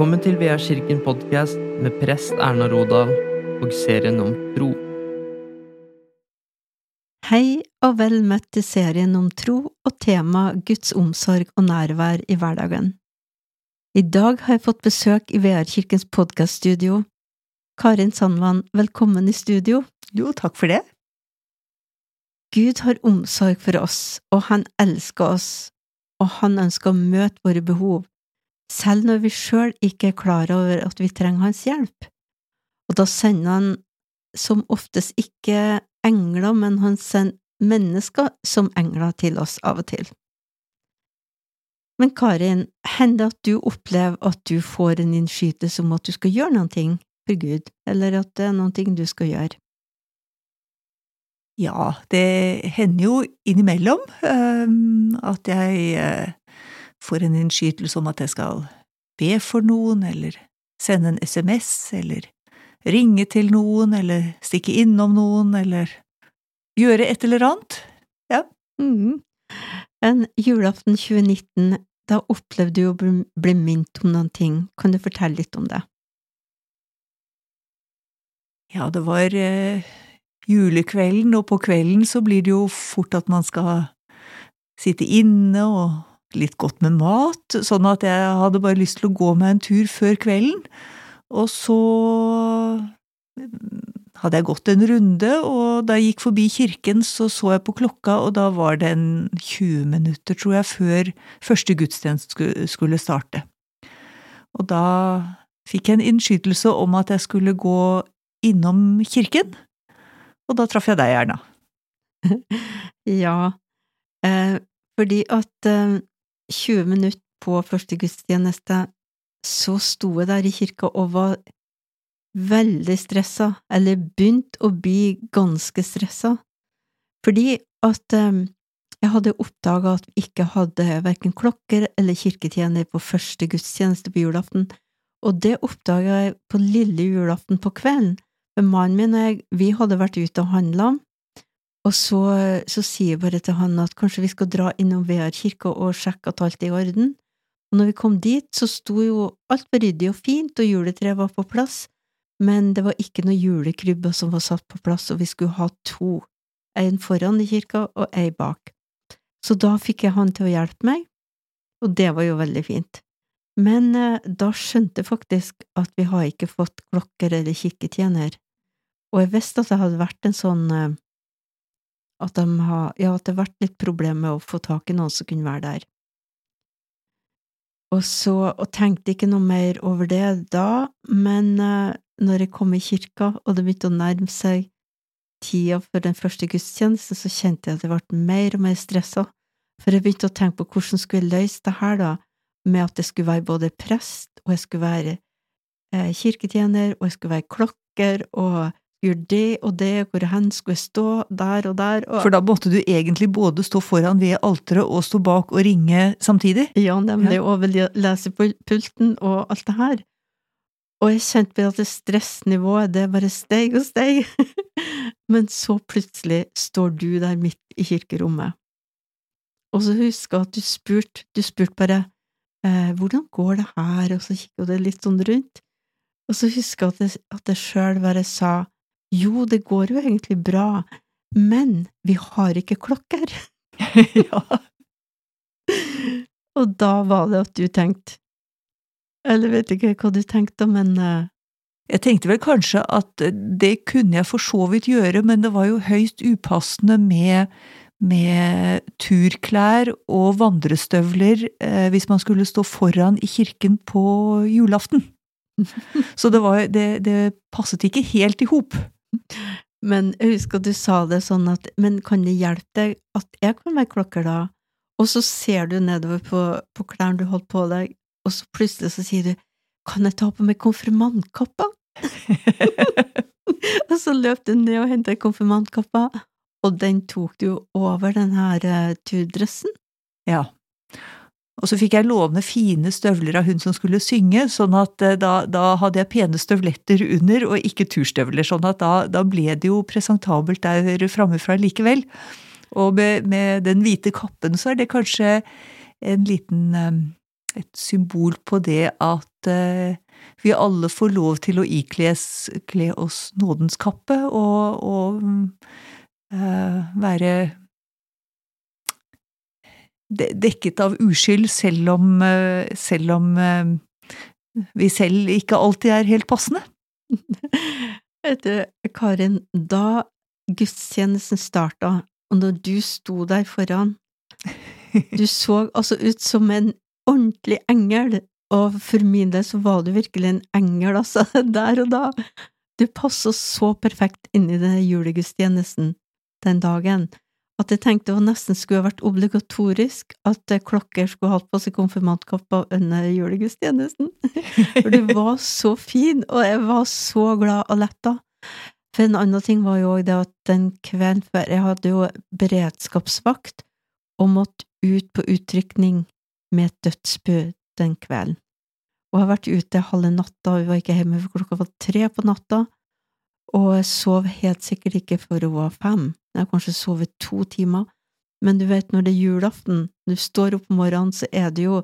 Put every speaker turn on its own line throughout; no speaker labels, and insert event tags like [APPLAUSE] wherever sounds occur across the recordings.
Velkommen til VR Kirken podkast med prest Erna Rodal og serien om tro.
Hei og vel møtt til serien om tro og tema Guds omsorg og nærvær i hverdagen. I dag har jeg fått besøk i VR-kirkens podkaststudio. Karin Sandvann, velkommen i studio.
Jo, takk for det.
Gud har omsorg for oss, og han elsker oss, og han ønsker å møte våre behov, selv når vi sjøl ikke er klar over at vi trenger hans hjelp. Og da sender han som oftest ikke engler, men han sender mennesker som engler til oss av og til. Men Karin, hender det at du opplever at du får en innskytelse om at du skal gjøre noe for Gud, eller at det er noe du skal gjøre?
Ja, det hender jo innimellom at jeg uh, får en innskytelse om at jeg skal be for noen, eller sende en SMS, eller ringe til noen, eller stikke innom noen, eller gjøre et eller annet. Ja.
Mm. En julaften 2019, da opplevde du å bli minnet om noen ting. Kan du fortelle litt om det?
Ja, det var eh, julekvelden, og på kvelden så blir det jo fort at man skal sitte inne og litt godt med mat, sånn at jeg hadde bare lyst til å gå meg en tur før kvelden, og så hadde jeg gått en runde, og da jeg gikk forbi kirken, så så jeg på klokka, og da var det en 20 minutter, tror jeg, før første gudstjeneste skulle starte. Og da fikk jeg en innskytelse om at jeg skulle gå innom kirken, og da traff jeg deg, Erna. [LAUGHS]
ja, eh, fordi at eh, 20 minutter på første gudstjeneste, så sto jeg der i kirka og var veldig stressa, eller begynte å bli ganske stressa, fordi at um, jeg hadde oppdaga at vi ikke hadde verken klokker eller kirketjener på første gudstjeneste på julaften, og det oppdaga jeg på lille julaften på kvelden, for mannen min og jeg, vi hadde vært ute og handla, og så, så sier jeg bare til han at kanskje vi skal dra innom VR kirka og sjekke at alt er i orden. Og når vi kom dit, så sto jo alt var ryddig og fint, og juletreet var på plass, men det var ikke noe julekrybbe som var satt på plass, og vi skulle ha to, en foran i kirka og ei bak. Så da fikk jeg han til å hjelpe meg, og det var jo veldig fint. Men eh, da skjønte jeg faktisk at vi har ikke fått klokker eller kirketjener, og jeg visste at det hadde vært en sånn eh, at, de har, ja, at det har vært litt problem med å få tak i noen som kunne være der. Og så, og tenkte ikke noe mer over det da, men uh, når jeg kom i kirka og det begynte å nærme seg tida for den første gudstjenesten, så kjente jeg at jeg ble mer og mer stressa, for jeg begynte å tenke på hvordan skulle jeg løse det her, da, med at jeg skulle være både prest, og jeg skulle være eh, kirketjener, og jeg skulle være klokker, og gjøre det og det, hvor hen skulle jeg stå, der og der. Og...
For da måtte du egentlig både stå foran ved alteret og stå bak og ringe samtidig?
Ja, nemlig, ja. og lese pulten og alt det her. Og jeg kjente på at det stressnivået, det bare steg og steg. [LAUGHS] Men så plutselig står du der midt i kirkerommet. Og så husker jeg at du spurte, du spurte bare eh, hvordan går det her, og så kikket du litt sånn rundt. Og så husker jeg at jeg sjøl bare sa jo, det går jo egentlig bra, men vi har ikke klokker. [LAUGHS] [LAUGHS] ja. Og da var det at du tenkte Eller vet ikke hva du tenkte, men uh...
Jeg tenkte vel kanskje at det kunne jeg for så vidt gjøre, men det var jo høyst upassende med, med turklær og vandrestøvler eh, hvis man skulle stå foran i kirken på julaften. [LAUGHS] Så det, var, det, det passet ikke helt i hop.
Men jeg husker du sa det sånn at men kan det hjelpe deg at jeg kan være klokker da? Og så ser du nedover på, på klærne du holdt på deg, og så plutselig så sier du kan jeg ta på meg konfirmantkappa? [LAUGHS] og så løp du ned og hentet konfirmantkappa, og den tok du over den her uh, turdressen?
Ja. Og så fikk jeg låne fine støvler av hun som skulle synge, sånn at eh, da, da hadde jeg pene støvletter under og ikke turstøvler, sånn at da, da ble det jo presentabelt der framifra likevel. Og med, med, den hvite kappen så er det kanskje en liten um, et symbol på det at eh, vi alle får lov til å ikles kle oss nådens kappe og, og eh, være dekket av uskyld, selv om, eh, selv om eh, vi selv ikke alltid er helt passende. [LAUGHS]
Vet du, Karin, da gudstjenesten starta, og når du sto der foran, [LAUGHS] du så altså ut som en ordentlig engel, og for min del så var du virkelig en engel, altså, [LAUGHS] der og da. Du passet så perfekt inn i den julegudstjenesten den dagen at jeg tenkte det nesten skulle vært obligatorisk at klokker skulle hatt på seg konfirmantkappa under julegudstjenesten. [LAUGHS] For du var så fin, og jeg var så glad og letta. For en annen ting var jo òg det at den kvelden før Jeg hadde jo beredskapsvakt og måtte ut på utrykning med et dødsbud den kvelden. Og jeg har vært ute halve natta, vi var ikke hjemme for klokka var tre på natta, og jeg sov helt sikkert ikke før hun var fem. Jeg har kanskje sovet to timer, men du vet, når det er julaften, du står opp om morgenen, så er det jo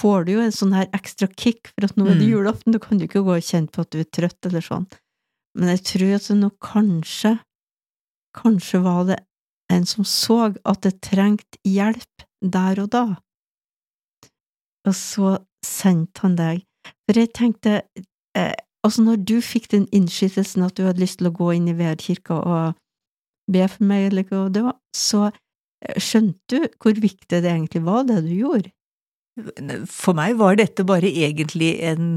får du jo en sånn her ekstra kick, for at nå er det
Mm.
julaften, da kan du ikke gå og kjenne på at du er trøtt eller sånn. Men jeg tror at det nå kanskje, kanskje var det en som så at det trengte hjelp der og da, og så sendte han deg. For jeg tenkte, eh, altså når du fikk den innskytelsen at du hadde lyst til å gå inn i Vedkirka og be for meg, eller hva det var, så eh, skjønte du hvor viktig det egentlig var, det du gjorde.
For meg var dette bare egentlig en,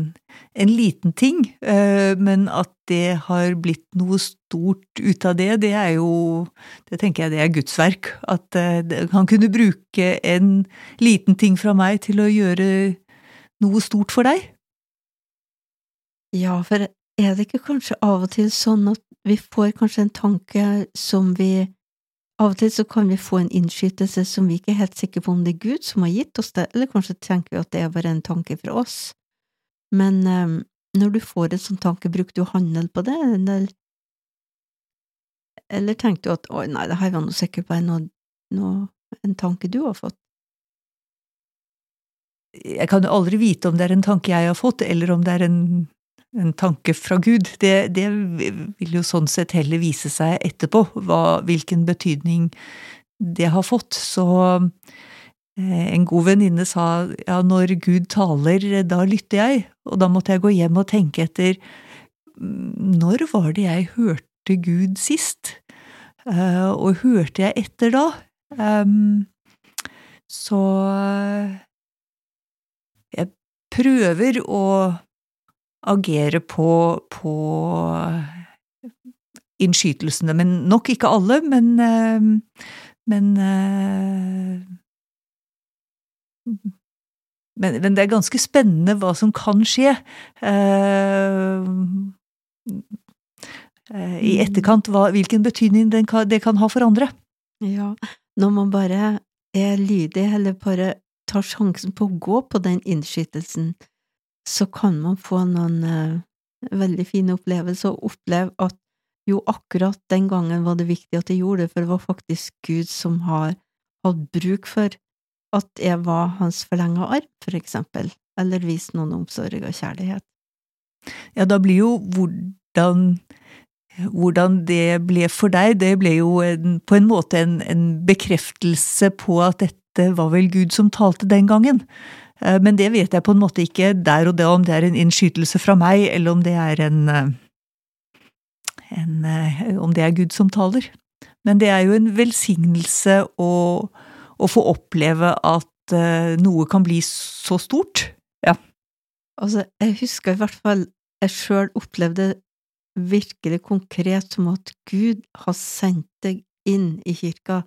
en liten ting, eh, men at det har blitt noe stort ut av det, det er jo Det tenker jeg det er Guds verk. At eh, han kunne bruke en liten ting fra meg til å gjøre noe stort for deg.
Ja, for er det ikke kanskje av og til sånn at vi får kanskje en tanke som vi Av og til så kan vi få en innskytelse som vi ikke er helt sikre på om det er Gud som har gitt oss det, eller kanskje tenker vi at det er bare en tanke fra oss. Men um, når du får en sånn tanke, bruker du å handle på det, eller, eller tenker du at oi, nei, det her var nå sikkert bare noe, noe, en tanke du har fått?
Jeg kan jo aldri vite om det er en tanke jeg har fått, eller om det er en, en tanke fra Gud. Det, det vil jo sånn sett heller vise seg etterpå, hva, hvilken betydning det har fått. Så eh, en god venninne sa ja, når Gud taler, da lytter jeg, og da måtte jeg gå hjem og tenke etter mm, når var det jeg hørte Gud sist? Eh, og hørte jeg etter da? Så jeg prøver å agere på, på innskytelsene, men nok ikke alle, men, eh, men eh, men, men det er ganske spennende hva som kan skje. eh, I etterkant, hva, hvilken betydning den kan, det kan ha for andre.
Ja, når man bare er lydig, eller bare tar sjansen på å gå på den innskytelsen, så kan man få noen eh, veldig fine opplevelser, og oppleve at jo, akkurat den gangen var det viktig at jeg gjorde det, for det var faktisk Gud som har hatt bruk for at jeg var hans forlenga arm, for eksempel, eller vist noen omsorg og kjærlighet.
Ja, da blir jo hvordan hvordan det ble for deg, det ble jo en, på en måte en, en bekreftelse på at dette var vel Gud som talte den gangen. Eh, Men det vet jeg på en måte ikke der og da om det er en innskytelse fra meg, eller om det er en, eh, en eh, Om det er Gud som taler. Men det er jo en velsignelse å, å få oppleve at noe kan bli så stort.
Altså, jeg husker i hvert fall jeg sjøl opplevde virkelig konkret som at Gud har sendt deg inn i kirka,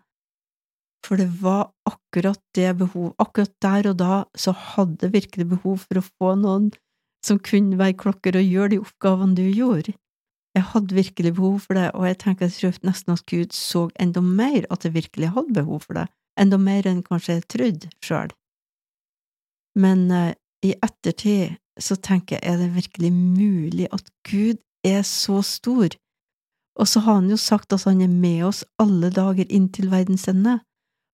for det var akkurat det behov, akkurat der og da så hadde jeg virkelig behov for å få noen som kunne være klokker og gjøre de oppgavene du gjorde. Jeg hadde virkelig behov for det, og jeg tenker jeg tror nesten at Gud så enda mer at jeg virkelig hadde behov for det, enda mer enn kanskje jeg trodde sjøl. Men uh, i ettertid så tenker jeg, er det virkelig mulig at Gud er så stor? Og så har han jo sagt at han er med oss alle dager inntil verdens ende.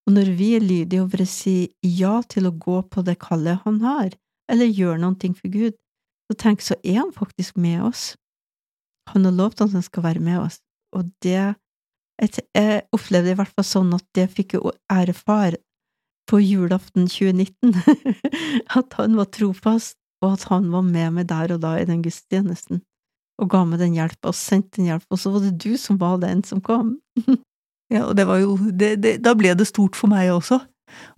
Og når vi er lydige og å si ja til å gå på det kallet han har, eller gjøre noe for Gud, så tenk, så er han faktisk med oss. Han har lovt at han skal være med oss, og det Jeg opplevde i hvert fall sånn at det fikk jeg erfare på julaften 2019, [LAUGHS] at han var trofast, og at han var med meg der og da i den gudstjenesten, og ga meg den hjelpa, og sendte den hjelpa, og så var det du som var den som kom. [LAUGHS]
Ja, og det var jo det, det, Da ble det stort for meg også.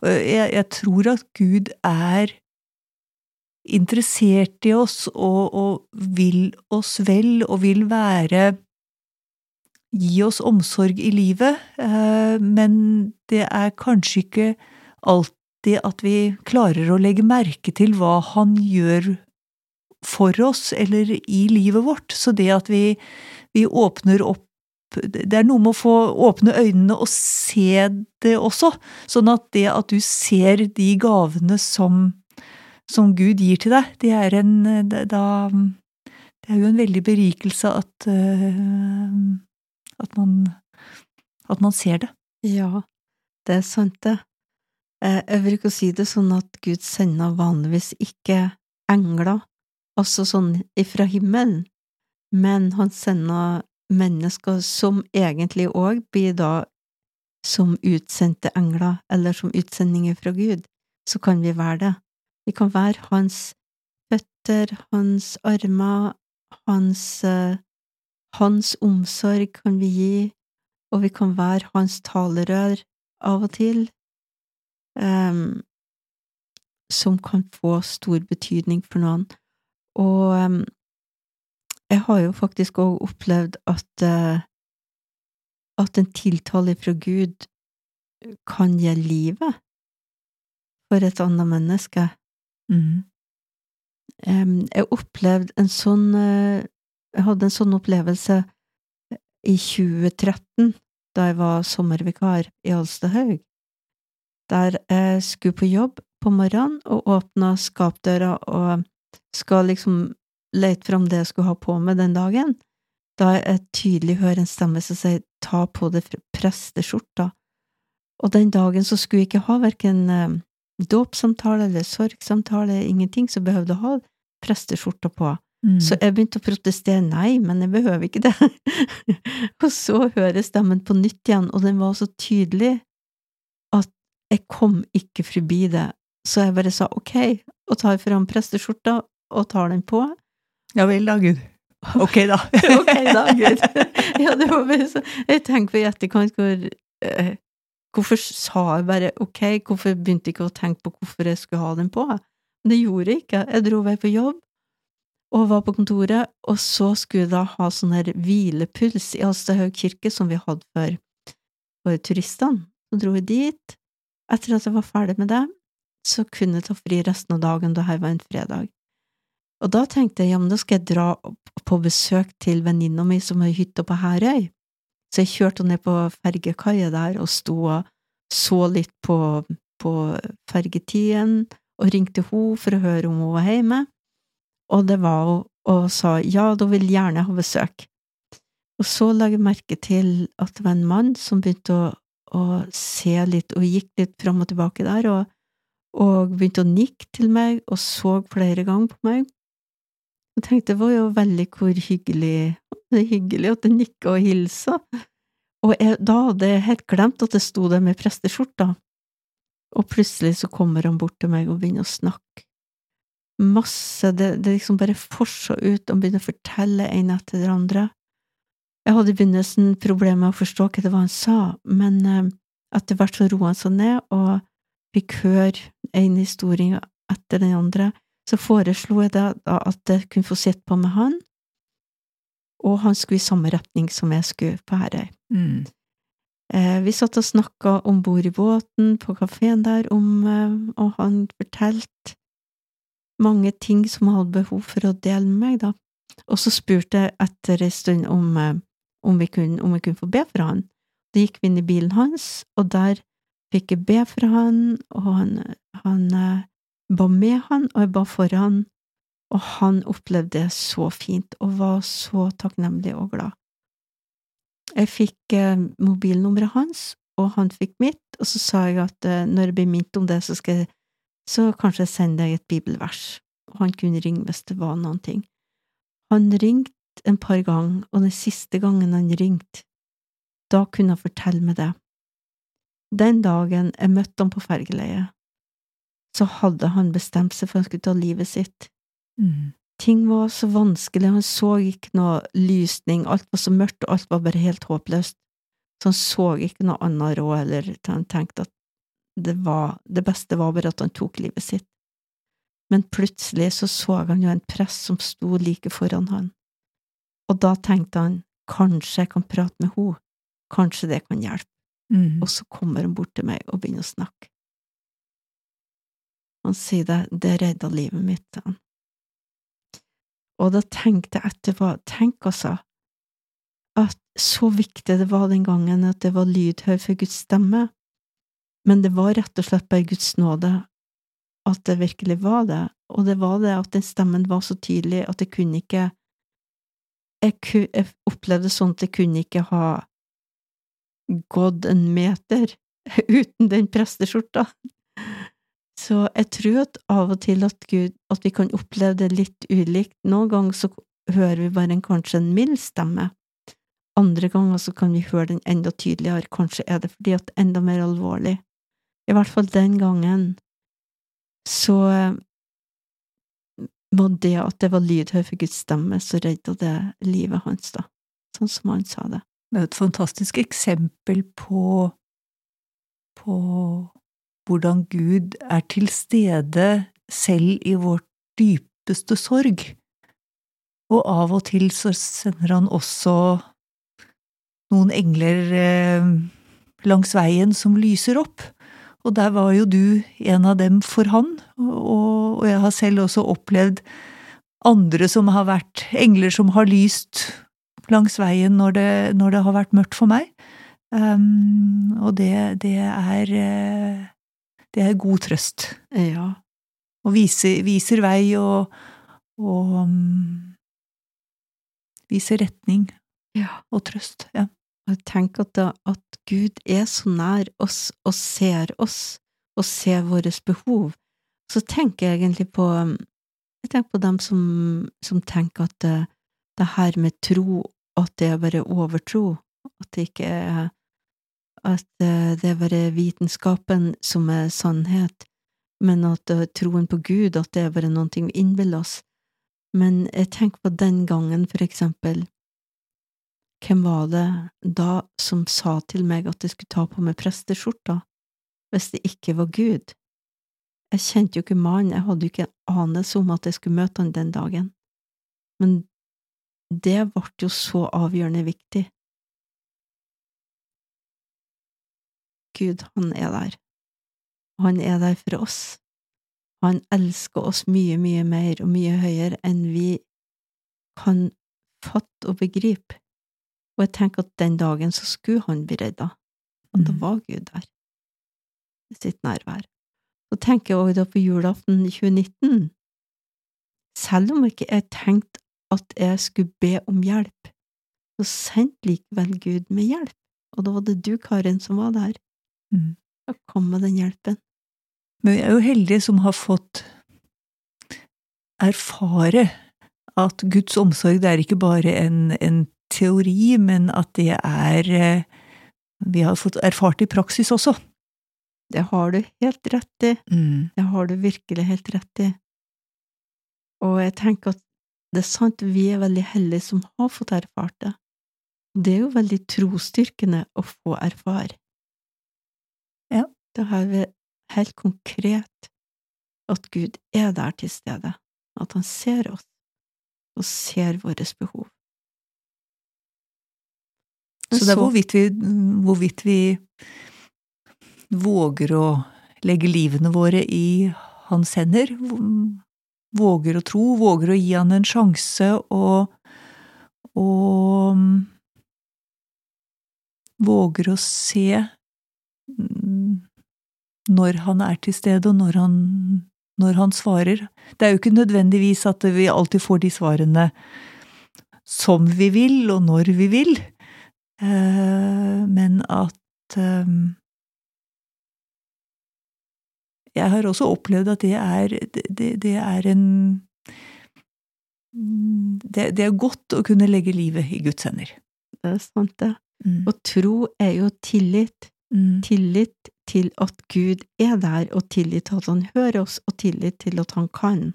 Jeg, jeg tror at Gud er interessert i oss og, og vil oss vel og vil være Gi oss omsorg i livet, eh, men det er kanskje ikke alltid at vi klarer å legge merke til hva han gjør for oss eller i livet vårt. Så det at vi, vi åpner opp det er noe med å få åpne øynene og se det også, sånn at det at du ser de gavene som, som Gud gir til deg, det er en da, Det er jo en veldig berikelse at, uh, at man at man ser det.
Ja, det er sant, det. Eh, jeg bruker å si det sånn at Gud sender vanligvis ikke engler, altså sånn ifra himmelen, men han sender mennesker som egentlig òg blir da som utsendte engler, eller som utsendinger fra Gud, så kan vi være det. Vi kan være hans føtter, hans armer, hans, uh, hans omsorg kan vi gi, og vi kan være hans talerør av og til, um, som kan få stor betydning for noen. Og um, jeg har jo faktisk òg opplevd at uh, at en tiltale fra Gud kan gi livet for et annet menneske.
Mm.
Jeg opplevde en sånn uh, Jeg hadde en sånn opplevelse i 2013, da jeg var sommervikar i Alstahaug, der jeg skulle på jobb på morgenen og åpna skapdøra og skal liksom lete fram det jeg skulle ha på meg den dagen, da jeg tydelig hører en stemme som sier ta på deg presteskjorta, og den dagen så skulle jeg ikke ha verken eh, dåpssamtale eller sorgsamtale, ingenting, så behøvde jeg ha presteskjorta på. Mm. Så jeg begynte å protestere, nei, men jeg behøver ikke det. [LAUGHS] og så hører jeg stemmen på nytt igjen, og den var så tydelig at jeg kom ikke forbi det, så jeg bare sa ok, og tar fram presteskjorta og tar den på,
ja vel da, Gud. Ok, da. [LAUGHS]
ok, da, Gud. [LAUGHS] ja, det var bare så Jeg tenker på i etterkant hvor eh, Hvorfor sa jeg bare ok, hvorfor begynte jeg ikke å tenke på hvorfor jeg skulle ha den på? Men det gjorde jeg ikke. Jeg dro vei på jobb og var på kontoret, og så skulle jeg da ha sånn her hvilepuls i Alstahaug kirke som vi hadde for, for turistene. Så dro jeg dit. Etter at jeg var ferdig med det, så kunne jeg ta fri resten av dagen, da her var en fredag. Og da tenkte jeg ja, men da skal jeg dra på besøk til venninna mi som har hytte på Herøy. Så jeg kjørte ned på fergekaia der og sto og så litt på, på fergetiden og ringte henne for å høre om hun var hjemme, og det var hun, og sa ja, da vil jeg gjerne ha besøk. Og så la jeg merke til at det var en mann som begynte å, å se litt, og gikk litt fram og tilbake der, og, og begynte å nikke til meg og så flere ganger på meg. Jeg tenkte det var jo veldig hvor hyggelig, det er hyggelig at den nikka og hilsa, og jeg, da hadde jeg helt glemt at det sto der med presteskjorta, og plutselig så kommer han bort til meg og begynner å snakke. Masse, det, det liksom bare forsa ut og begynner å fortelle en etter det andre. Jeg hadde i begynnelsen problemer med å forstå hva det var han sa, men eh, etter hvert så roa han seg ned, og fikk høre en historie etter den andre så foreslo jeg da at jeg kunne få sitte på med han, og han skulle i samme retning som jeg skulle på Herøy.
Mm.
Eh, vi satt og snakka om bord i båten på kafeen der, om, eh, og han fortalte mange ting som han hadde behov for å dele med meg, da. Og så spurte jeg etter en stund om, eh, om, vi kunne, om vi kunne få be for han. Da gikk vi inn i bilen hans, og der fikk jeg be for han, og han, han ba med han, og jeg ba for han, og han opplevde det så fint og var så takknemlig og glad. Jeg fikk eh, mobilnummeret hans, og han fikk mitt, og så sa jeg at eh, når jeg blir minnet om det, så skal jeg så kanskje jeg sender deg et bibelvers, og han kunne ringe hvis det var noen ting. Han ringte en par ganger, og den siste gangen han ringte, da kunne han fortelle meg det. Den dagen jeg møtte ham på fergeleiet, så hadde han bestemt seg for at han skulle ta livet sitt.
Mm.
Ting var så vanskelig, han så ikke noe lysning, alt var så mørkt, og alt var bare helt håpløst. Så han så ikke noe annet råd, eller han tenkte at det var, det beste var bare at han tok livet sitt. Men plutselig så så han jo en prest som sto like foran han, og da tenkte han, kanskje jeg kan prate med henne, kanskje det kan hjelpe,
Mm.
og så kommer han bort til meg og begynner å snakke. Han sier det, det redda livet mitt, han. Og da tenkte jeg etterpå, tenk altså, at så viktig det var den gangen at det var lydhør for Guds stemme, men det var rett og slett bare Guds nåde at det virkelig var det, og det var det at den stemmen var så tydelig at jeg kunne ikke jeg, jeg opplevde sånn at jeg kunne ikke ha gått en meter [LAUGHS] uten den presteskjorta. Så jeg tror at av og til at Gud, at vi kan oppleve det litt ulikt. Noen ganger så hører vi bare en, kanskje en mild stemme. Andre ganger så kan vi høre den enda tydeligere, kanskje er det fordi at det er enda mer alvorlig. I hvert fall den gangen så eh, var det at det var lydhør for Guds stemme, så redda det livet hans, da, sånn som han sa det.
Det er et fantastisk eksempel på, på hvordan Gud er til stede selv i vårt dypeste sorg. Og av og til så sender han også noen engler eh, langs veien som lyser opp. Og der var jo du en av dem for han, og, jeg har selv også opplevd andre som har vært engler som har lyst langs veien når det, når det har vært mørkt for meg. Um, og det, det er eh, Det er god trøst.
Ja,
Og viser, viser vei og, og um, viser retning
ja.
og trøst. Ja.
Og jeg tenker at, da, at Gud er så nær oss og ser oss, og ser våre behov. Så tenker jeg egentlig på Jeg tenker på dem som, som tenker at det, det her med tro, at det er bare overtro, at det ikke er At det er bare vitenskapen som er sannhet, men at eh, troen på Gud, at det er bare noe vi innbiller oss. Men jeg tenker på den gangen, for eksempel, hvem var det da som sa til meg at jeg skulle ta på meg presteskjorta, hvis det ikke var Gud? Jeg kjente jo ikke mannen, jeg hadde jo ikke anelse om at jeg skulle møte han den dagen, men det ble jo så avgjørende viktig. Gud, han er der, han er der for oss. Han elsker oss mye, mye mer og mye høyere enn vi kan fatte og begripe. Og jeg tenker at den dagen så skulle han bli redda, og da
Mhm.
var Gud der, i sitt nærvær. Så tenker jeg også da på julaften 2019, selv om ikke jeg tenkte at jeg skulle be om hjelp, så sendte likevel Gud med hjelp, og da var det du, Karin, som var der.
Mm.
Da kom med den hjelpen.
Men vi er jo heldige som har fått erfare at Guds omsorg det er ikke bare en, en teori, men at det er eh, Vi har fått erfart det i praksis også.
Det har du helt rett i.
Mm.
Det har du virkelig helt rett i. Og jeg tenker at det er sant, vi er veldig heldige som har fått erfart det. Det er jo veldig trosstyrkende å få erfare. Da har vi helt konkret at Gud er der til stede, at han ser oss, og ser våre behov.
Så det er hvorvidt vi, hvorvidt vi våger å legge livene våre i hans hender, våger å tro, våger å gi han en sjanse og, og våger å se når han er til stede, og når han, når han svarer. Det er jo ikke nødvendigvis at vi alltid får de svarene som vi vil, og når vi vil, eh, men at um, Jeg har også opplevd at det er, det, det er en det, det, er godt å kunne legge livet i Guds hender.
Det er sant, det.
Mm.
Og tro er jo tillit.
Mm.
Tillit til at Gud er der, og tillit til at han hører oss, og tillit til at han kan.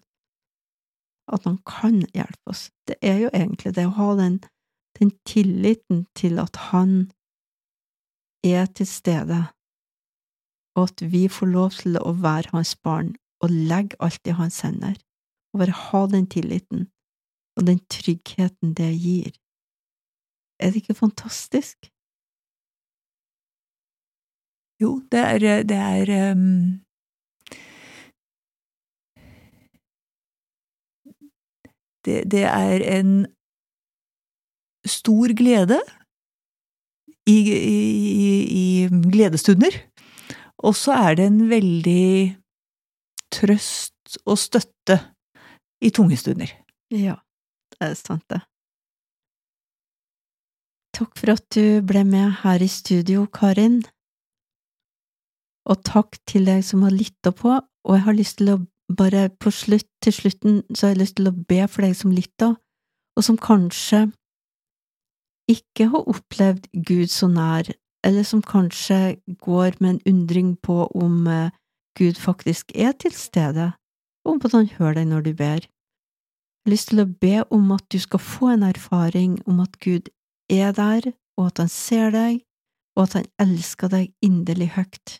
At han kan hjelpe oss. Det er jo egentlig det å ha den, den tilliten til at han er til stede, og at vi får lov til å være hans barn og legge alt i hans hender, og bare ha den tilliten og den tryggheten det gir. Er det ikke fantastisk?
Jo, det er, det er um, det, det er en stor glede i, i, i gledestunder, og så er det en veldig trøst og støtte i tunge stunder.
Ja, det er sant, det. Takk for at du ble med her i studio, Karin. Og takk til deg som har lytta på, og jeg har lyst til å bare på slutt, til slutten, så har jeg lyst til å be for deg som lytta, og som kanskje ikke har opplevd Gud så nær, eller som kanskje går med en undring på om eh, Gud faktisk er til stede, og om at han hører deg når du ber. Jeg har lyst til å be om at du skal få en erfaring om at Gud er der, og at han ser deg, og at han elsker deg inderlig høyt.